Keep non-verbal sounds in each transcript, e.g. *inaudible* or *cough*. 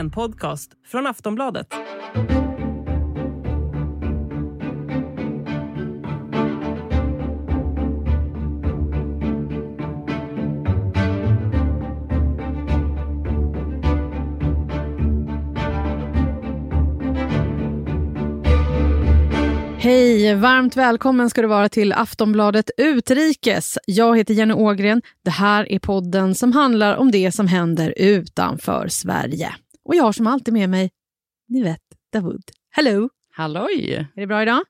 En podcast från Aftonbladet. Hej, varmt välkommen ska du vara till Aftonbladet Utrikes. Jag heter Jenny Ågren. Det här är podden som handlar om det som händer utanför Sverige. Och jag har som alltid med mig Nivette Davud. Hello! Halloj! Är det bra idag?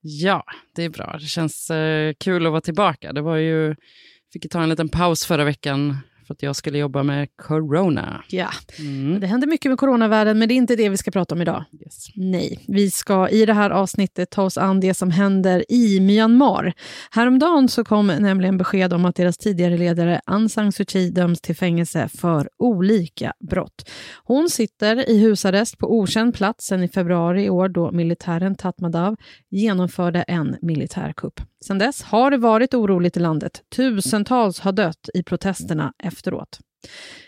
Ja, det är bra. Det känns eh, kul att vara tillbaka. Det var ju, fick ju ta en liten paus förra veckan för att jag skulle jobba med corona. Ja, Mm. det händer mycket med coronavärlden, men det är inte det vi ska prata om idag. Yes. Nej, vi ska i det här avsnittet ta oss an det som händer i Myanmar. Häromdagen så kom nämligen besked om att deras tidigare ledare Aung San Suu Kyi döms till fängelse för olika brott. Hon sitter i husarrest på okänd plats sedan i februari i år då militären Tatmadaw genomförde en militärkupp. Sedan dess har det varit oroligt i landet. Tusentals har dött i protesterna efteråt.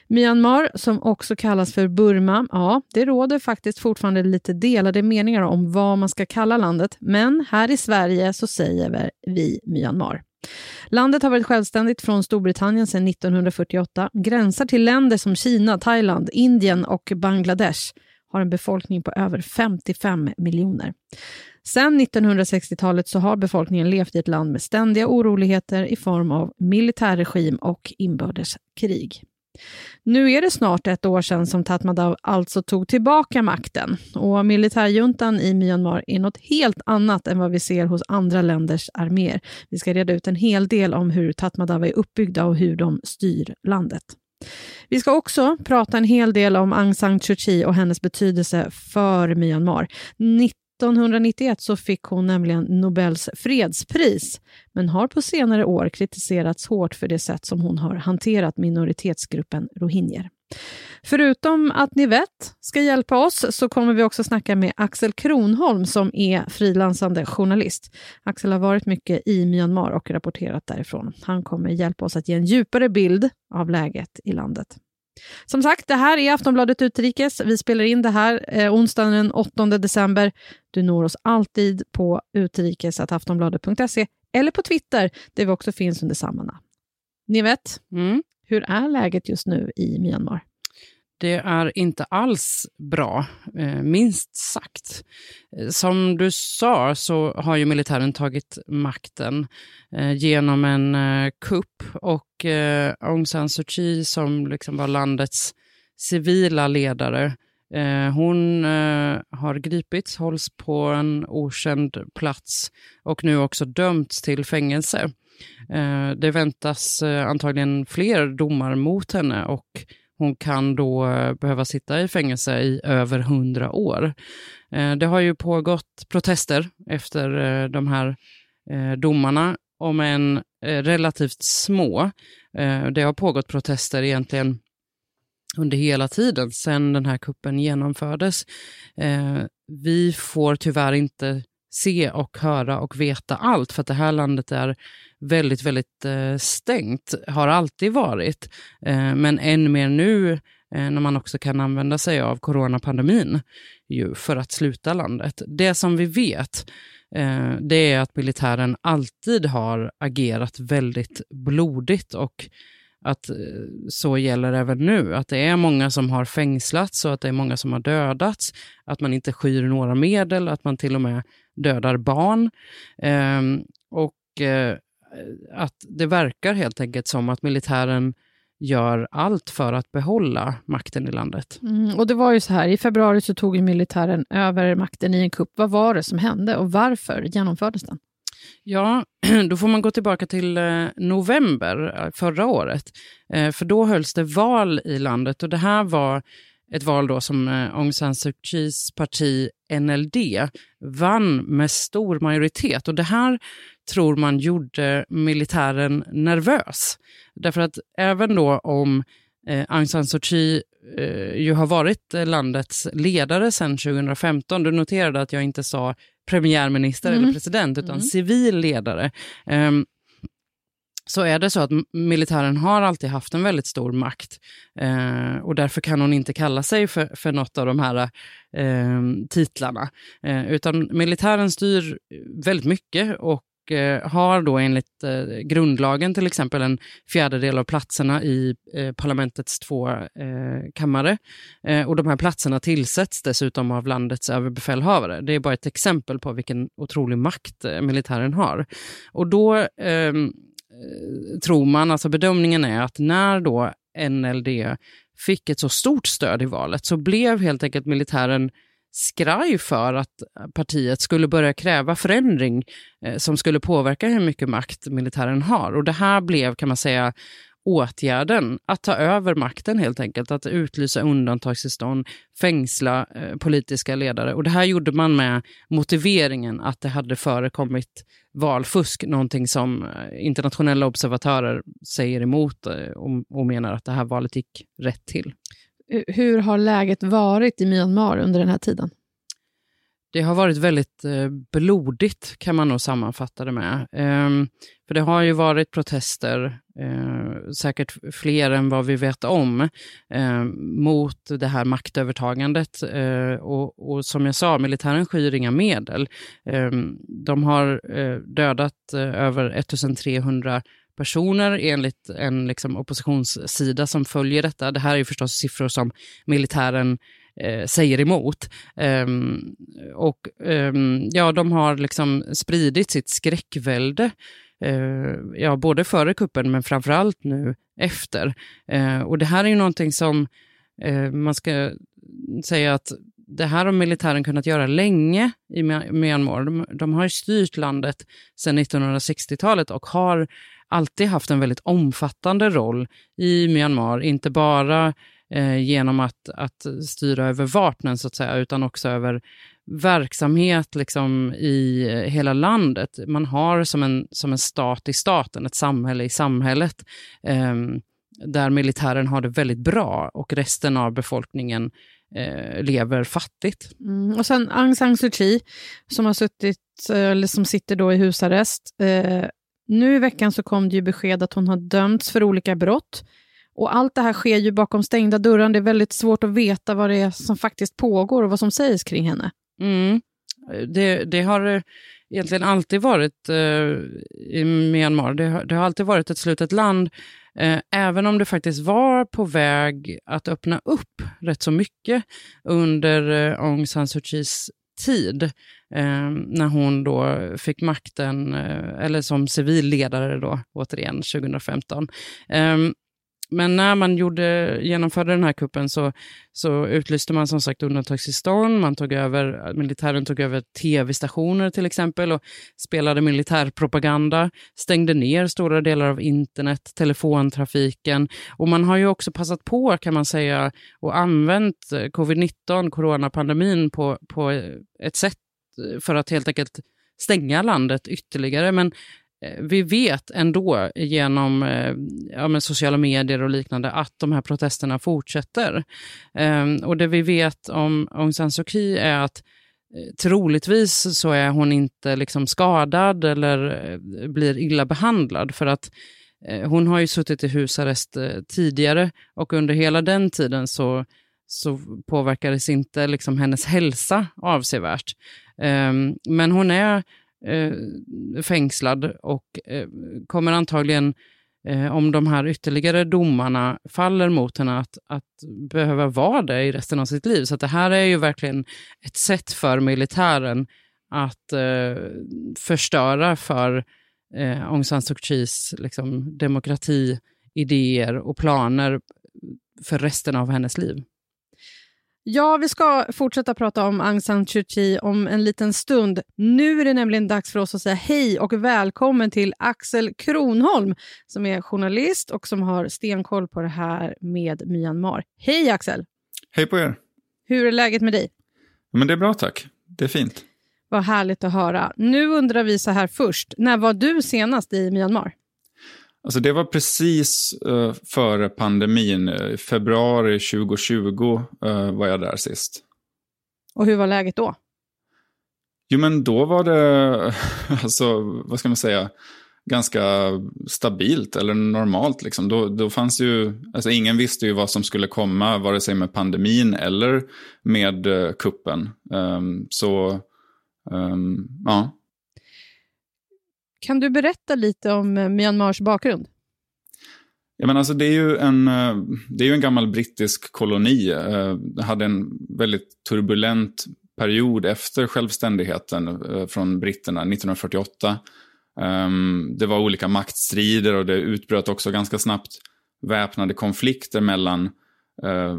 Myanmar, som också kallas för Burma, ja, det råder faktiskt fortfarande lite delade meningar om vad man ska kalla landet, men här i Sverige så säger vi Myanmar. Landet har varit självständigt från Storbritannien sedan 1948, gränsar till länder som Kina, Thailand, Indien och Bangladesh, har en befolkning på över 55 miljoner. Sedan 1960-talet så har befolkningen levt i ett land med ständiga oroligheter i form av militärregim och inbördeskrig. Nu är det snart ett år sedan som Tatmadaw alltså tog tillbaka makten och militärjuntan i Myanmar är något helt annat än vad vi ser hos andra länders arméer. Vi ska reda ut en hel del om hur Tatmadaw är uppbyggda och hur de styr landet. Vi ska också prata en hel del om Aung San Suu Kyi och hennes betydelse för Myanmar. 1991 så fick hon nämligen Nobels fredspris, men har på senare år kritiserats hårt för det sätt som hon har hanterat minoritetsgruppen rohingyer. Förutom att ni vet ska hjälpa oss så kommer vi också snacka med Axel Kronholm som är frilansande journalist. Axel har varit mycket i Myanmar och rapporterat därifrån. Han kommer hjälpa oss att ge en djupare bild av läget i landet. Som sagt, det här är Aftonbladet Utrikes. Vi spelar in det här eh, onsdagen den 8 december. Du når oss alltid på utrikes.aftonbladet.se eller på Twitter där vi också finns under samma namn. Ni vet, Mm hur är läget just nu i Myanmar? Det är inte alls bra, eh, minst sagt. Eh, som du sa så har ju militären tagit makten eh, genom en kupp och Aung San Suu Kyi som liksom var landets civila ledare hon har gripits, hålls på en okänd plats och nu också dömts till fängelse. Eh, det väntas eh, antagligen fler domar mot henne och hon kan då eh, behöva sitta i fängelse i över hundra år. Det har ju pågått protester efter de här domarna, om än relativt små. Det har pågått protester egentligen under hela tiden sedan den här kuppen genomfördes. Vi får tyvärr inte se och höra och veta allt för att det här landet är väldigt, väldigt eh, stängt, har alltid varit. Eh, men än mer nu eh, när man också kan använda sig av coronapandemin ju, för att sluta landet. Det som vi vet eh, det är att militären alltid har agerat väldigt blodigt och att eh, så gäller även nu. Att det är många som har fängslats och att det är många som har dödats. Att man inte skyr några medel, att man till och med dödar barn. Ehm, och eh, att det verkar helt enkelt som att militären gör allt för att behålla makten i landet. Mm, och det var ju så här, i februari så tog militären över makten i en kupp. Vad var det som hände och varför genomfördes den? Ja, *clears throat* då får man gå tillbaka till eh, november eh, förra året. För då hölls det val i landet och det här var ett val då som eh, Aung San Suu Kyis parti NLD vann med stor majoritet. Och det här tror man gjorde militären nervös. Därför att även då om eh, Aung San Suu Kyi eh, ju har varit eh, landets ledare sedan 2015, du noterade att jag inte sa premiärminister Mm. eller president, utan Mm. civil ledare. Ehm, så är det så att militären har alltid haft en väldigt stor makt. Eh, och därför kan hon inte kalla sig för, för något av de här eh, titlarna. Eh, utan militären styr väldigt mycket och Eh, har då enligt eh, grundlagen till exempel en fjärdedel av platserna i eh, parlamentets två eh, kammare. Eh, och de här platserna tillsätts dessutom av landets överbefälhavare. Det är bara ett exempel på vilken otrolig makt eh, militären har. Och då eh, Eh, tror man, alltså bedömningen är att när då NLD fick ett så stort stöd i valet så blev helt enkelt militären skraj för att partiet skulle börja kräva förändring eh, som skulle påverka hur mycket makt militären har. Och det här blev, kan man säga, åtgärden att ta över makten helt enkelt, att utlysa undantagstillstånd, fängsla eh, politiska ledare. Och det här gjorde man med motiveringen att det hade förekommit valfusk, någonting som eh, internationella observatörer säger emot eh, och, och menar att det här valet gick rätt till. Hur har läget varit i Myanmar under den här tiden? Det har varit väldigt eh, blodigt kan man nog sammanfatta det med. Ehm, för det har ju varit protester, eh, säkert fler än vad vi vet om, eh, mot det här maktövertagandet. Och, och, som jag sa, militären skyr inga medel. Ehm, de har dödat över 1300 personer enligt en liksom, oppositionssida som följer detta. Det här är ju förstås siffror som militären eh, säger emot. Um, och um, ja, de har liksom spridit sitt skräckvälde, uh, ja, både före kuppen men framförallt nu efter. Uh, och det här är ju någonting som uh, man ska säga att det här har militären kunnat göra länge i Myanmar. De, de har styrt landet sedan 1960-talet och har alltid haft en väldigt omfattande roll i Myanmar, inte bara eh, genom att, att styra över vapnen så att säga, utan också över verksamhet liksom, i eh, hela landet. Man har som en, som en stat i staten, ett samhälle i samhället, eh, där militären har det väldigt bra och resten av befolkningen eh, lever fattigt. Mm, och sen Aung San Suu Kyi, som, har suttit, eh, eller som sitter då i husarrest. Eh, nu i veckan så kom det ju besked att hon har dömts för olika brott. Och allt det här sker ju bakom stängda dörrar. Det är väldigt svårt att veta vad det är som faktiskt pågår och vad som sägs kring henne. Mm. Det, det har egentligen alltid varit eh, i Myanmar, det har, det har, alltid varit ett slutet land. Eh, även om det faktiskt var på väg att öppna upp rätt så mycket under eh, Aung San Suu Kyis tid, eh, när hon då fick makten, eh, eller som civilledare då, återigen 2015. Men när man gjorde, genomförde den här kuppen så, så utlyste man som sagt undantagstillstånd. Man tog över, militären tog över tv-stationer till exempel och spelade militärpropaganda, stängde ner stora delar av internet, telefontrafiken. Och man har ju också passat på kan man säga och använt eh, covid-19, coronapandemin, på, på ett sätt för att helt enkelt stänga landet ytterligare. Men Eh, vi vet ändå genom eh, ja, sociala medier och liknande att de här protesterna fortsätter. Um, och det vi vet om Aung San Suu Kyi är att eh, troligtvis så är hon inte liksom skadad eller blir illa behandlad för att eh, hon har ju suttit i husarrest eh, tidigare och under hela den tiden så, så påverkades inte liksom hennes hälsa avsevärt. Um, men hon är eh, fängslad och eh, kommer antagligen, eh, om de här ytterligare domarna faller mot henne, att, att behöva vara det i resten av sitt liv. Så det här är ju verkligen ett sätt för militären att eh, förstöra för eh, Aung San Suu Kyis liksom, demokratiidéer och planer för resten av hennes liv. Ja, vi ska fortsätta prata om Aung San Suu Kyi om en liten stund. Nu är det nämligen dags för oss att säga hej och välkommen till Axel Kronholm som är journalist och som har stenkoll på det här med Myanmar. Hej Axel! Hej på er! Hur är läget med dig? Men det är bra tack, det är fint. Vad härligt att höra. Nu undrar vi så här först, när var du senast i Myanmar? Alltså det var precis uh, före pandemin. I februari 2020 uh, var jag där sist. Och hur var läget då? Jo men då var det, *laughs* alltså vad ska man säga, ganska stabilt eller normalt. Liksom. Då, då fanns ju, alltså ingen visste ju vad som skulle komma, vare sig med pandemin eller med uh, kuppen. Um, så, um, ja. Kan du berätta lite om eh, Myanmars bakgrund? Ja, men alltså det, är ju en, eh, det är ju en gammal brittisk koloni. Det hade en väldigt turbulent period efter självständigheten från britterna 1948. Ehm, det var olika maktstrider och det utbröt också ganska snabbt väpnade konflikter mellan Eh,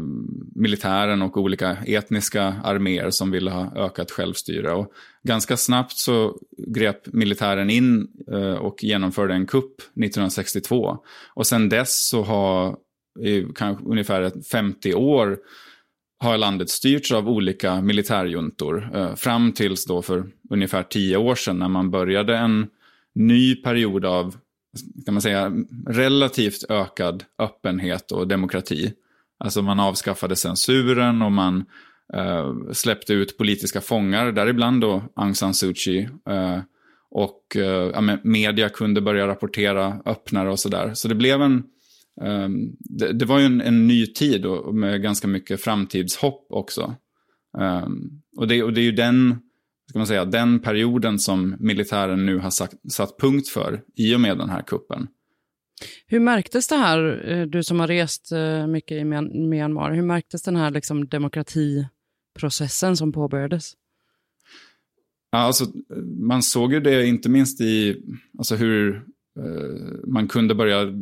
militären och olika etniska arméer som ville ha ökat självstyre. Och ganska snabbt så grep militären in eh, och genomförde en kupp 1962. Och sen dess så har i kanske ungefär 50 år har landet styrts av olika militärjuntor. Eh, fram tills då för ungefär tio år sedan när man började en ny period av kan man säga, relativt ökad öppenhet och demokrati. Alltså man avskaffade censuren och man eh, släppte ut politiska fångar, däribland då Aung San Suu Kyi. Eh, och eh, media kunde börja rapportera öppnare och sådär. Så det blev en Um, det, det, var ju en, en ny tid och, med ganska mycket framtidshopp också. Um, och, det, och det är ju den, ska man säga, den perioden som militären nu har sagt, satt punkt för i och med den här kuppen. Hur märktes det här, eh, du som har rest eh, mycket i Myanmar, hur märktes den här liksom demokratiprocessen som påbörjades? Ja, alltså, man såg ju det inte minst i alltså hur Eh, man kunde börja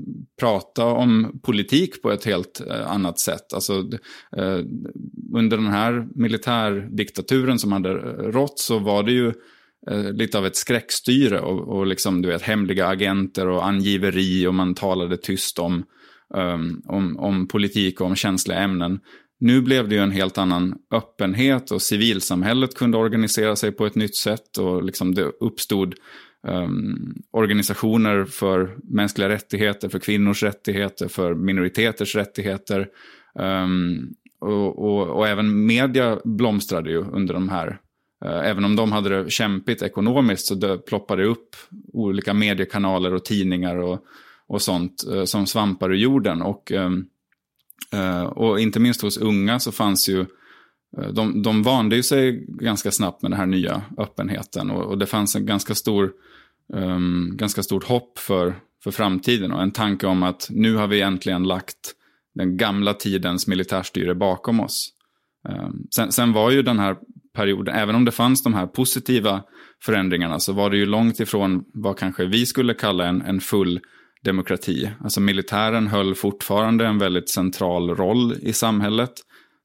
prata om politik på ett helt eh, annat sätt. Alltså, eh, under den här militärdiktaturen som hade eh, rått så var det ju Eh, lite av ett skräckstyre och, och liksom, du vet, hemliga agenter och angiveri och man talade tyst om, um, om, om politik och om känsliga ämnen. Nu blev det ju en helt annan öppenhet och civilsamhället kunde organisera sig på ett nytt sätt och liksom det uppstod um, organisationer för mänskliga rättigheter, för kvinnors rättigheter, för minoriteters rättigheter. Um, och, och, och, även media blomstrade ju under de här. Eh, även om de hade det kämpigt ekonomiskt så det ploppade upp olika mediekanaler och tidningar och, och sånt eh, som svampar ur jorden. Och, ehm, eh, och inte minst hos unga så fanns ju de, de vande ju sig ganska snabbt med den här nya öppenheten och, och det fanns en ganska stor um, ganska stort hopp för, för framtiden och en tanke om att nu har vi äntligen lagt den gamla tidens militärstyre bakom oss. Um, sen, sen, var ju den här perioden, även om det fanns de här positiva förändringarna, så var det ju långt ifrån vad kanske vi skulle kalla en, en full demokrati. Alltså militären höll fortfarande en väldigt central roll i samhället.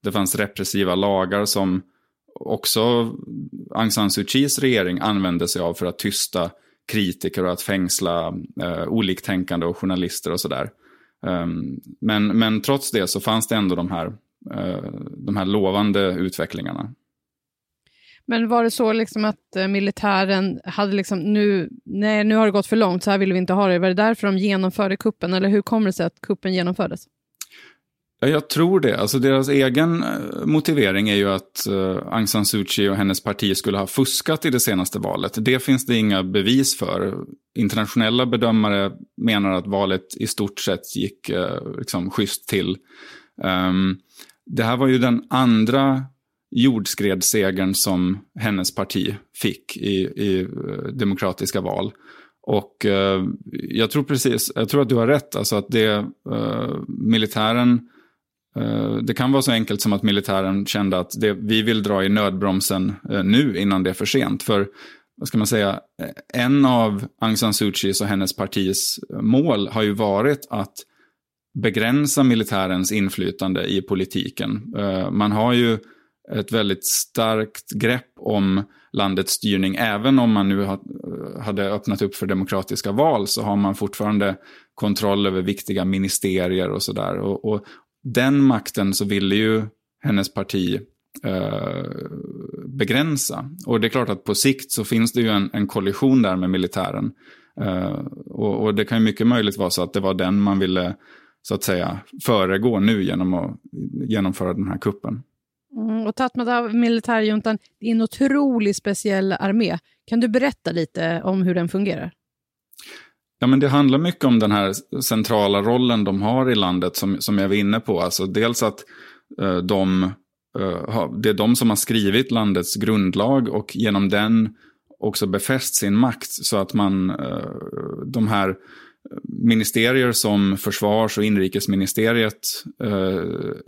Det fanns repressiva lagar som också Aung San Suu Kyis regering använde sig av för att tysta kritiker och att fängsla eh, oliktänkande och journalister och sådär. Um, men, men trots det så fanns det ändå de här, uh, de här lovande utvecklingarna. Men var det så liksom att eh, militären hade liksom nu, nej nu har det gått för långt, så här vill vi inte ha det. Var det därför de genomförde kuppen eller hur kommer det sig att kuppen genomfördes? Jag tror det. Alltså deras egen eh, motivering är ju att uh, Aung San Suu Kyi och hennes parti skulle ha fuskat i det senaste valet. Det finns det inga bevis för. Internationella bedömare menar att valet i stort sett gick uh, liksom schysst till. Um, det här var ju den andra jordskredssegern som hennes parti fick i, i eh, demokratiska val. Och eh, jag tror precis, jag tror att du har rätt, alltså att det eh, militären Eh, det kan vara så enkelt som att militären kände att det, vi vill dra i nödbromsen eh, nu innan det är för sent. För, vad ska man säga, eh, en av Aung San Suu Kyis och hennes partis mål har ju varit att begränsa militärens inflytande i politiken. Eh, man har ju ett väldigt starkt grepp om landets styrning. Även om man nu hade öppnat upp för demokratiska val så har man fortfarande kontroll över viktiga ministerier och sådär. Och, och, den makten så ville ju hennes parti eh, begränsa. Och det är klart att på sikt så finns det ju en, en kollision där med militären. Eh, och, och, det kan ju mycket möjligt vara så att det var den man ville så att säga föregå nu genom att genomföra den här kuppen. Mm, och Tatmadaw, militärjuntan, det är en otroligt speciell armé. Kan du berätta lite om hur den fungerar? Ja, men det handlar mycket om den här centrala rollen de har i landet som, som jag var inne på. Alltså dels att eh, de, eh, det är de som har skrivit landets grundlag och genom den också befäst sin makt. Så att man, eh, de här ministerier som försvars och inrikesministeriet eh,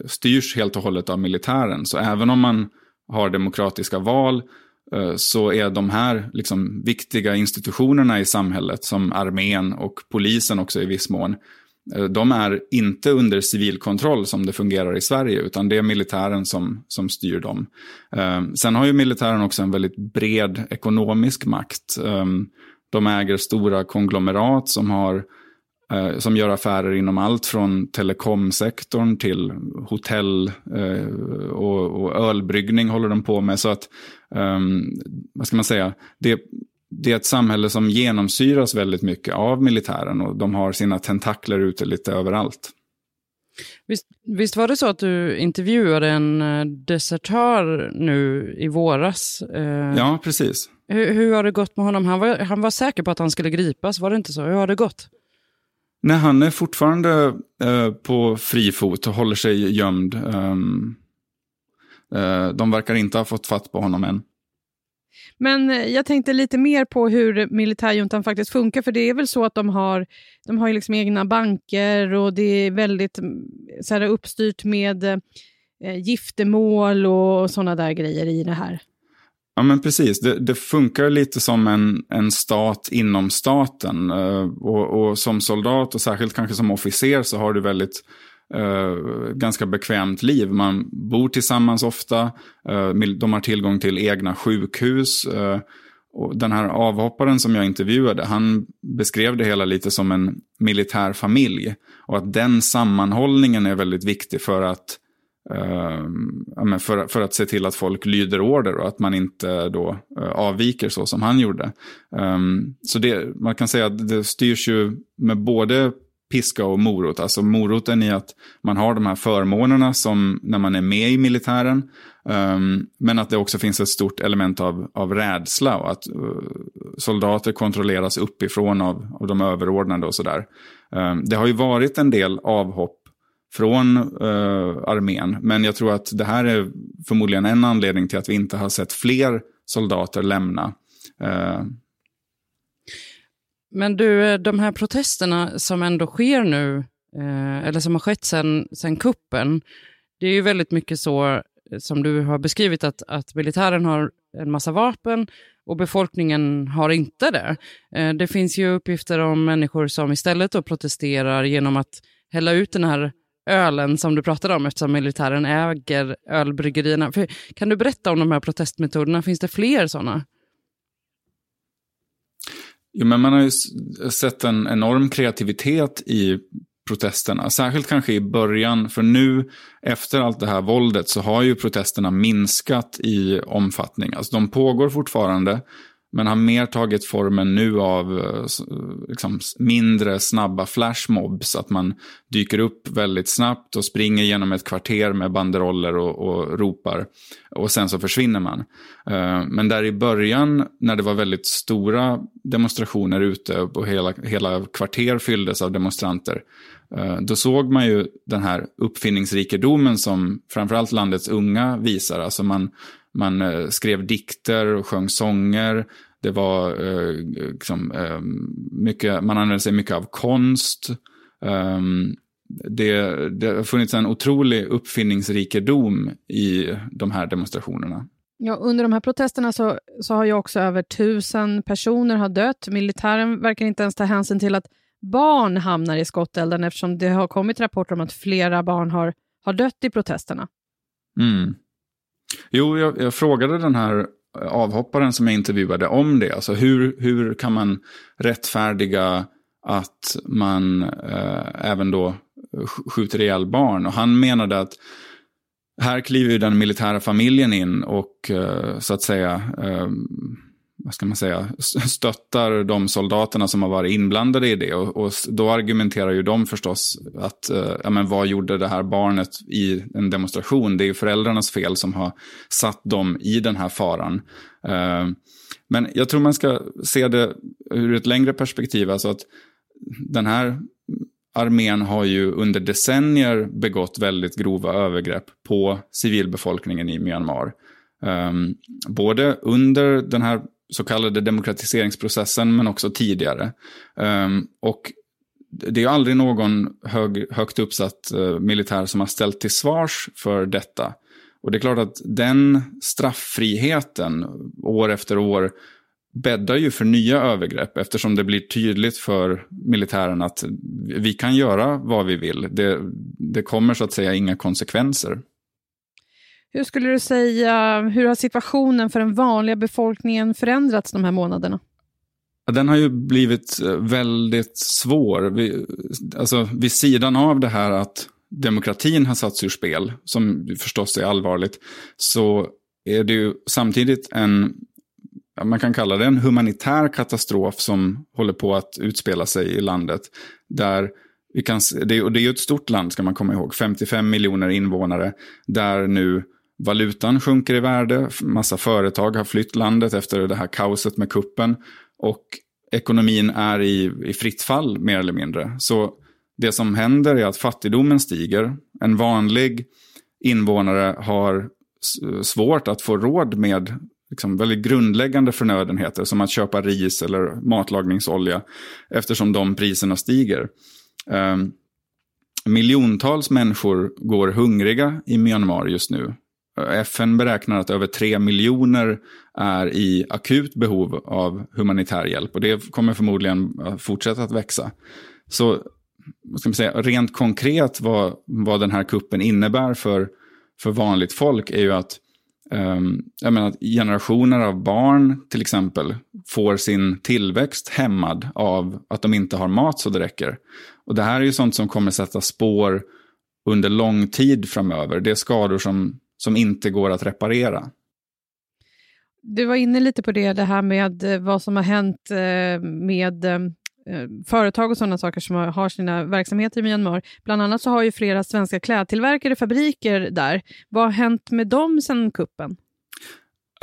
styrs helt och hållet av militären. Så även om man har demokratiska val Eh, så är de här liksom, viktiga institutionerna i samhället, som armén och polisen också i viss mån, eh, de är inte under civilkontroll som det fungerar i Sverige, utan det är militären som, som styr dem. Eh, sen har ju militären också en väldigt bred ekonomisk makt. Eh, de äger stora konglomerat som har eh, som gör affärer inom allt från telekomsektorn till hotell eh, och, och ölbryggning håller de på med. Så att, eh, vad ska man säga, det, det är ett samhälle som genomsyras väldigt mycket av militären och de har sina tentakler ute lite överallt. Visst, visst, var det så att du intervjuade en eh, desertör nu i våras? Eh, ja, precis. Hur, hur, har det gått med honom? Han var, han var säker på att han skulle gripas, var det inte så? Hur har det gått? Nej, han är fortfarande eh, på fri fot och håller sig gömd. Um, eh, de verkar inte ha fått fatt på honom än. Men eh, jag tänkte lite mer på hur militärjuntan faktiskt funkar, för det är väl så att de har, de har liksom egna banker och det är väldigt mm, så här, uppstyrt med eh, giftermål och sådana där grejer i det här. Ja men precis, det, det, funkar lite som en, en stat inom staten. Eh, och, och, som soldat och särskilt kanske som officer så har du väldigt Eh, ganska bekvämt liv. Man bor tillsammans ofta, eh, de har tillgång till egna sjukhus. Eh, och den här avhopparen som jag intervjuade, han beskrev det hela lite som en militär familj. Och att den sammanhållningen är väldigt viktig för att eh, för, för att se till att folk lyder order och att man inte då avviker så som han gjorde. Um, så det, man kan säga att det styrs ju med både piska och morot. Alltså moroten i att man har de här förmånerna som när man är med i militären. Um, men att det också finns ett stort element av, av rädsla och att uh, soldater kontrolleras uppifrån av, av de överordnade och sådär. Um, det har ju varit en del avhopp från uh, armén. Men jag tror att det här är förmodligen en anledning till att vi inte har sett fler soldater lämna. Uh. Men du, eh, de här protesterna som ändå sker nu, eh, eller som har skett sedan sen kuppen, det är ju väldigt mycket så eh, som du har beskrivit att, att militären har en massa vapen och befolkningen har inte det. Det finns ju uppgifter om människor som istället då protesterar genom att hälla ut den här ölen som du pratade om eftersom militären äger ölbryggerierna. För, kan du berätta om de här protestmetoderna? Finns det fler sådana? Jo, men man har ju sett en enorm kreativitet i protesterna. Särskilt kanske i början, för nu efter allt det här våldet så har ju protesterna minskat i omfattning. Alltså de pågår fortfarande, men har mer tagit formen nu av eh, liksom, mindre snabba flashmobs. Att man dyker upp väldigt snabbt och springer genom ett kvarter med banderoller och, och ropar. Och sen så försvinner man. Eh, men där i början, när det var väldigt stora demonstrationer ute och hela, hela kvarter fylldes av demonstranter. Eh, då såg man ju den här uppfinningsrikedomen som framförallt landets unga visar. Alltså man man eh, skrev dikter och sjöng sånger. Det var eh, liksom, eh, mycket, man använde sig mycket av konst. Um, det, det har funnits en otrolig uppfinningsrikedom i de här demonstrationerna. Ja, under de här protesterna så, så har ju också över tusen personer har dött. Militären verkar inte ens ta hänsyn till att barn hamnar i skottelden eftersom det har kommit rapporter om att flera barn har, har dött i protesterna. Mm. Jo, jag, jag, frågade den här avhopparen som jag intervjuade om det. Alltså hur, hur kan man rättfärdiga att man eh, även då skjuter ihjäl barn? Och han menade att här kliver den militära familjen in och eh, så att säga eh, vad ska man säga, stöttar de soldaterna som har varit inblandade i det. Och, och då argumenterar ju de förstås att, eh, ja men vad gjorde det här barnet i en demonstration? Det är ju föräldrarnas fel som har satt dem i den här faran. Eh, men jag tror man ska se det ur ett längre perspektiv, alltså att den här armén har ju under decennier begått väldigt grova övergrepp på civilbefolkningen i Myanmar. Um, både under den här så kallade demokratiseringsprocessen men också tidigare. Um, och det är aldrig någon hög, högt uppsatt eh, militär som har ställt till svars för detta. Och det är klart att den strafffriheten år efter år bäddar ju för nya övergrepp eftersom det blir tydligt för militären att vi kan göra vad vi vill. Det, det kommer så att säga inga konsekvenser. Hur skulle du säga, hur har situationen för den vanliga befolkningen förändrats de här månaderna? Den har ju blivit eh, väldigt svår. Vi, alltså, vid sidan av det här att demokratin har satts ur spel, som förstås är allvarligt, så är det ju samtidigt en, man kan kalla det en humanitär katastrof som håller på att utspela sig i landet. Där vi kan, det, och det är ju ett stort land ska man komma ihåg, 55 miljoner invånare, där nu valutan sjunker i värde, massa företag har flytt landet efter det här kaoset med kuppen och ekonomin är i, i fritt fall mer eller mindre. Så det som händer är att fattigdomen stiger. En vanlig invånare har svårt att få råd med liksom väldigt grundläggande förnödenheter som att köpa ris eller matlagningsolja eftersom de priserna stiger. Um, miljontals människor går hungriga i Myanmar just nu. FN beräknar att över 3 miljoner är i akut behov av humanitär hjälp och det kommer förmodligen fortsätta att växa. Så vad ska man säga, rent konkret vad, vad den här kuppen innebär för, för vanligt folk är ju att ehm, jag menar, generationer av barn till exempel får sin tillväxt hämmad av att de inte har mat så det räcker. Och det här är ju sånt som kommer sätta spår under lång tid framöver. Det är skador som, som inte går att reparera. Du var inne lite på det, det här med eh, vad som har hänt eh, med eh, företag och sådana saker som har sina verksamheter i Myanmar. Bland annat så har ju flera svenska klädtillverkare fabriker där. Vad har hänt med dem sedan kuppen?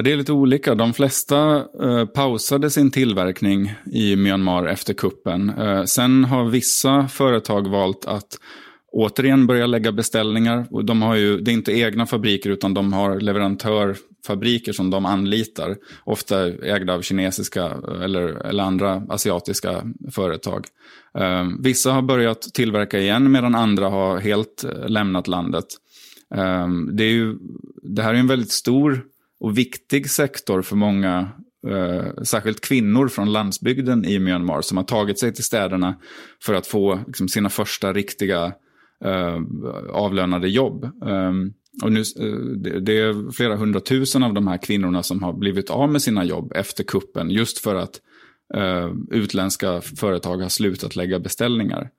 Det är lite olika. De flesta eh, pausade sin tillverkning i Myanmar efter kuppen. Eh, sen har vissa företag valt att återigen börja lägga beställningar. de har ju, det är inte egna fabriker utan de har leverantörfabriker som de anlitar. Ofta ägda av kinesiska eh, eller, eller andra asiatiska företag. Eh, vissa har börjat tillverka igen medan andra har helt eh, lämnat landet. Eh, det, är ju, det här är en väldigt stor och viktig sektor för många eh, särskilt kvinnor från landsbygden i Myanmar som har tagit sig till städerna för att få liksom, sina första riktiga Eh, avlönade jobb. Ehm, och nu, eh, det, är flera hundratusen av de här kvinnorna som har blivit av med sina jobb efter kuppen just för att eh, utländska företag har slutat lägga beställningar.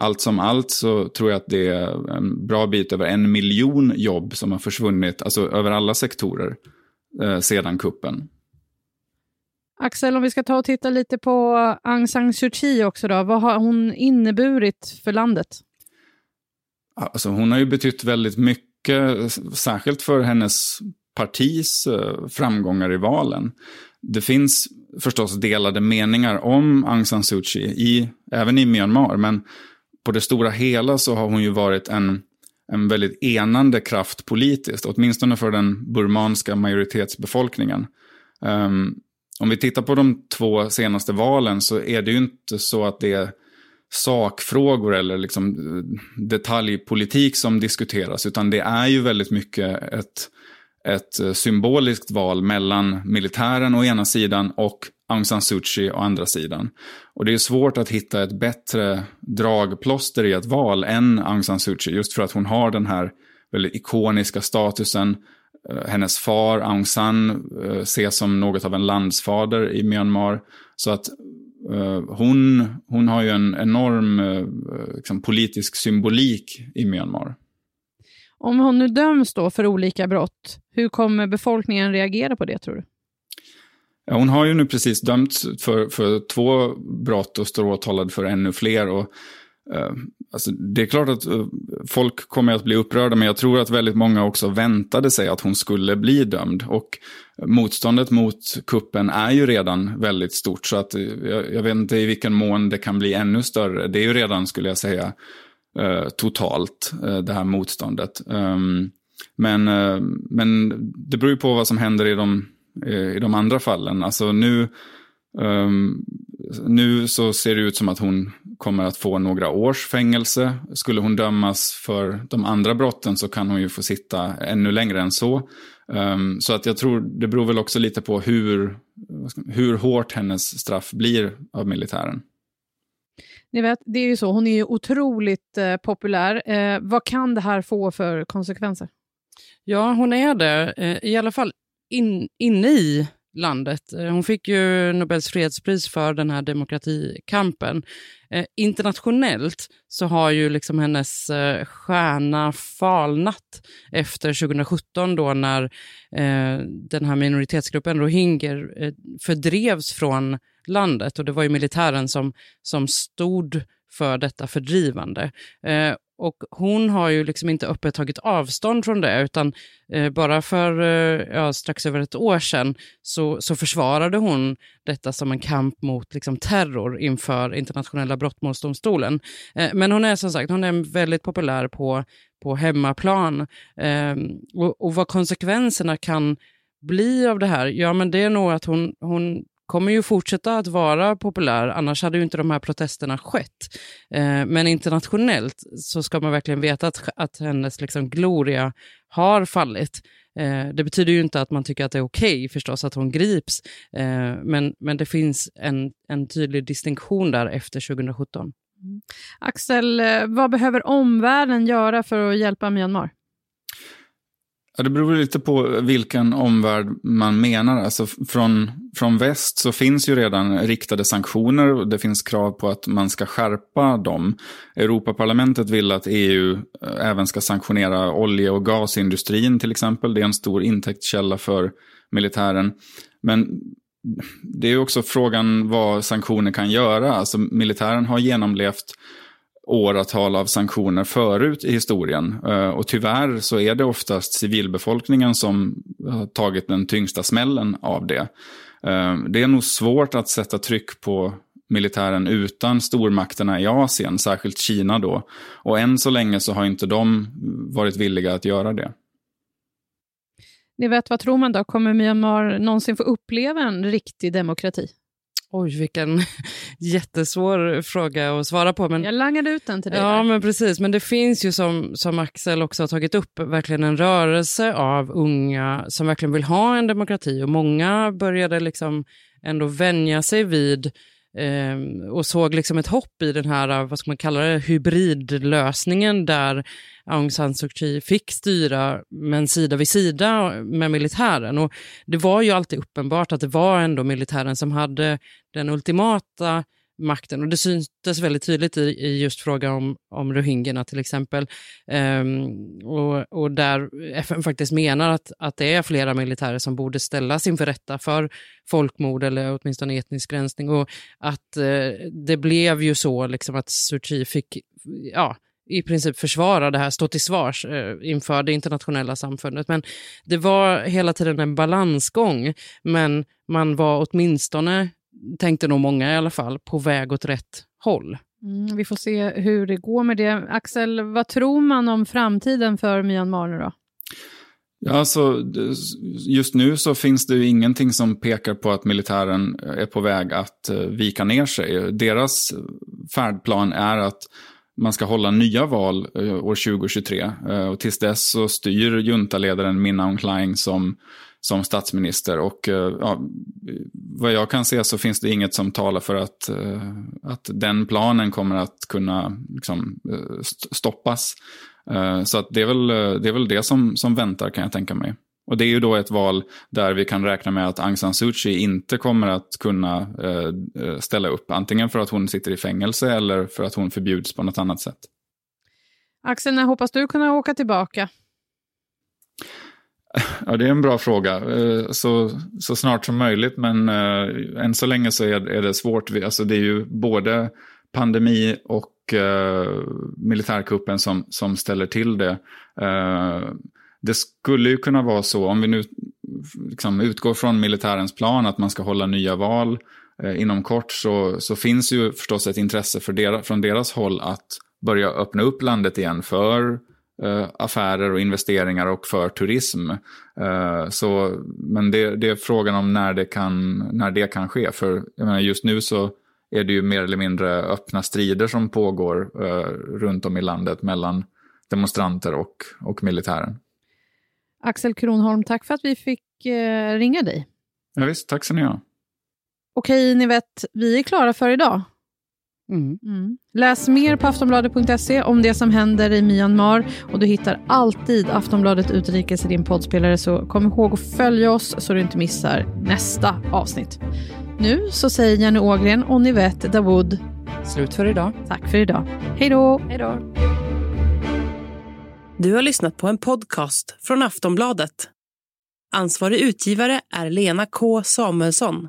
Allt som allt så tror jag att det är en bra bit över en miljon jobb som har försvunnit, alltså över alla sektorer, sedan kuppen. Axel, om vi ska ta och titta lite på Aung San Suu Kyi också då. Vad har hon inneburit för landet? Alltså hon har ju betytt väldigt mycket, särskilt för hennes partis eh, framgångar i valen. Det finns förstås delade meningar om Aung San Suu Kyi, i, även i Myanmar, men på det stora hela så har hon ju varit en, en väldigt enande kraft politiskt, åtminstone för den burmanska majoritetsbefolkningen. Um, om vi tittar på de två senaste valen så är det ju inte så att det är sakfrågor eller liksom eh, detaljpolitik som diskuteras, utan det är ju väldigt mycket ett, ett eh, symboliskt val mellan militären å ena sidan och Aung San Suu Kyi å andra sidan. Och det är svårt att hitta ett bättre dragplåster i ett val än Aung San Suu Kyi, just för att hon har den här väldigt ikoniska statusen. Eh, hennes far Aung San ses som något av en landsfader i Myanmar. Så att hon, hon har ju en enorm uh, liksom, politisk symbolik i Myanmar. Om hon nu döms då för olika brott, hur kommer befolkningen reagera på det tror du? Hon har ju nu precis dömts för, för två brott och står åtalad för ännu fler. Och, Eh, alltså, det är klart att eh, folk kommer att bli upprörda, men jag tror att väldigt många också väntade sig att hon skulle bli dömd. Och motståndet mot kuppen är ju redan väldigt stort, så att eh, jag, jag vet inte i vilken mån det kan bli ännu större. Det är ju redan, skulle jag säga, totalt, det här motståndet. Ehm, men, men det beror ju på vad som händer i de, i de andra fallen. Alltså nu, um, nu så ser det ut som att hon kommer att få några års fängelse. Skulle hon dömas för de andra brotten så kan hon ju få sitta ännu längre än så. Um, så att jag tror det beror väl också lite på hur, hur hårt hennes straff blir av militären. Ni vet, det är ju så, hon är ju otroligt eh, populär. Eh, vad kan det här få för konsekvenser? Ja, hon är det. Eh, I alla fall in, inne i landet. Eh, hon fick ju Nobels fredspris för den här demokratikampen. Eh, internationellt så har ju liksom hennes eh, stjärna falnat efter 2017 då när eh, den här minoritetsgruppen rohingyer eh, fördrevs från landet och det var ju militären som, som stod för detta fördrivande. Eh, och hon har ju liksom inte öppet tagit avstånd från det, utan eh, bara för eh, ja, strax över ett år sedan så, så försvarade hon detta som en kamp mot liksom, terror inför internationella brottmålsdomstolen. Eh, men hon är som sagt hon är väldigt populär på, på hemmaplan. Ehm, och, och vad konsekvenserna kan bli av det här, ja men det är nog att hon, hon kommer ju fortsätta att vara populär, annars hade ju inte de här protesterna skett. Eh, men internationellt så ska man verkligen veta att, att hennes liksom gloria har fallit. Eh, det betyder ju inte att man tycker att det är okej okay, förstås att hon grips, eh, men, men det finns en, en tydlig distinktion där efter 2017. Mm. Axel, eh, vad behöver omvärlden göra för att hjälpa Myanmar? Ja, det beror lite på vilken omvärld man menar. Alltså från, från väst så finns ju redan riktade sanktioner och det finns krav på att man ska skärpa dem. Europaparlamentet vill att EU eh, även ska sanktionera olje och gasindustrin till exempel. Det är en stor intäktskälla för militären. Men det är också frågan vad sanktioner kan göra. Alltså militären har genomlevt åratal av sanktioner förut i historien. Eh, och tyvärr så är det oftast civilbefolkningen som har tagit den tyngsta smällen av det. Eh, det är nog svårt att sätta tryck på militären utan stormakterna i Asien, särskilt Kina då. Och än så länge så har inte de varit villiga att göra det. Ni vet, vad tror man då? Kommer Myanmar någonsin få uppleva en riktig demokrati? Oj, vilken *laughs* jättesvår fråga att svara på. Men, jag langade ut den till dig. Ja, där. men precis. Men det finns ju som, som Axel också har tagit upp, verkligen en rörelse av unga som verkligen vill ha en demokrati. Och många började liksom ändå vänja sig vid Ehm, och såg liksom ett hopp i den här, eh, vad ska man kalla det, hybridlösningen där Aung San Suu Kyi fick styra, men sida vid sida med militären. Och det var ju alltid uppenbart att det var ändå militären som hade den ultimata makten. Och det syntes väldigt tydligt i, i just fråga om, om rohingyerna till exempel. Um, och, och där FN faktiskt menar att, att det är flera militärer som borde ställas inför rätta för folkmord eller åtminstone etnisk rensning. Och att uh, det blev ju så liksom att Suu Kyi fick, ja, i princip försvara det här, stå till svars eh, inför det internationella samfundet. Men det var hela tiden en balansgång, men man var åtminstone tänkte nog många i alla fall, på väg åt rätt håll. Mm, vi får se hur det går med det. Axel, vad tror man om framtiden för Myanmar nu då? Ja, alltså, just nu så finns det ju ingenting som pekar på att militären är på väg att eh, vika ner sig. Deras färdplan är att man ska hålla nya val eh, år 2023. Eh, och tills dess så styr juntaledaren Min Aung Hlaing som som statsminister. Och eh, ja, vad jag kan se så finns det inget som talar för att, eh, att den planen kommer att kunna liksom, eh, stoppas. Så att det, är väl, det är väl det som, som väntar kan jag tänka mig. Och det är ju då ett val där vi kan räkna med att Aung San Suu Kyi inte kommer att kunna ställa upp. Antingen för att hon sitter i fängelse eller för att hon förbjuds på något annat sätt. Axel, när hoppas du kunna åka tillbaka? Ja, det är en bra fråga. Eh, så, så snart som möjligt, men eh, än så länge så är, är det svårt. Alltså, det är ju både pandemi och eh, militärkuppen som, som ställer till det. Det skulle ju kunna vara så, om vi nu liksom utgår från militärens plan att man ska hålla nya val inom kort, så, så finns ju förstås ett intresse för dera, från deras håll att börja öppna upp landet igen för eh, affärer och investeringar och för turism. Eh, så, men det, det, är frågan om när det, kan, när det kan ske. För menar, just nu så är det ju mer eller mindre öppna strider som pågår eh, runt om i landet mellan demonstranter och, och militären. Axel Kronholm, tack för att vi fick ringa dig. Ja, visst, tack så ni ha. Okej, ni vet, vi är klara för idag. Mm. Mm. Läs mer på aftonbladet.se om det som händer i Myanmar och du hittar alltid Aftonbladet Utrikes i din poddspelare så kom ihåg att följa oss så du inte missar nästa avsnitt. Nu så säger Jenny Ågren och Nivette Dawood Slut för idag. Tack för idag. Hej då! Hej då! Du har lyssnat på en podcast från Aftonbladet. Ansvarig utgivare är Lena K Samuelsson.